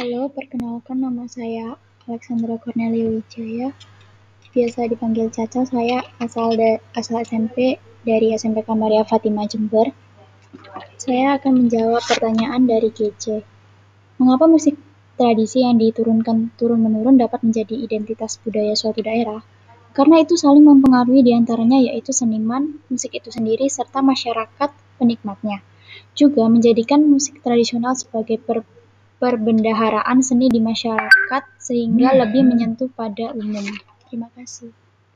Halo, perkenalkan nama saya Alexandra Cornelia Wijaya. Biasa dipanggil Caca. Saya asal da asal SMP dari SMP Kamaria Fatima Jember. Saya akan menjawab pertanyaan dari GC. Mengapa musik tradisi yang diturunkan turun-menurun dapat menjadi identitas budaya suatu daerah? Karena itu saling mempengaruhi di antaranya yaitu seniman, musik itu sendiri, serta masyarakat penikmatnya. Juga menjadikan musik tradisional sebagai per perbendaharaan seni di masyarakat sehingga lebih menyentuh pada umum. Terima kasih.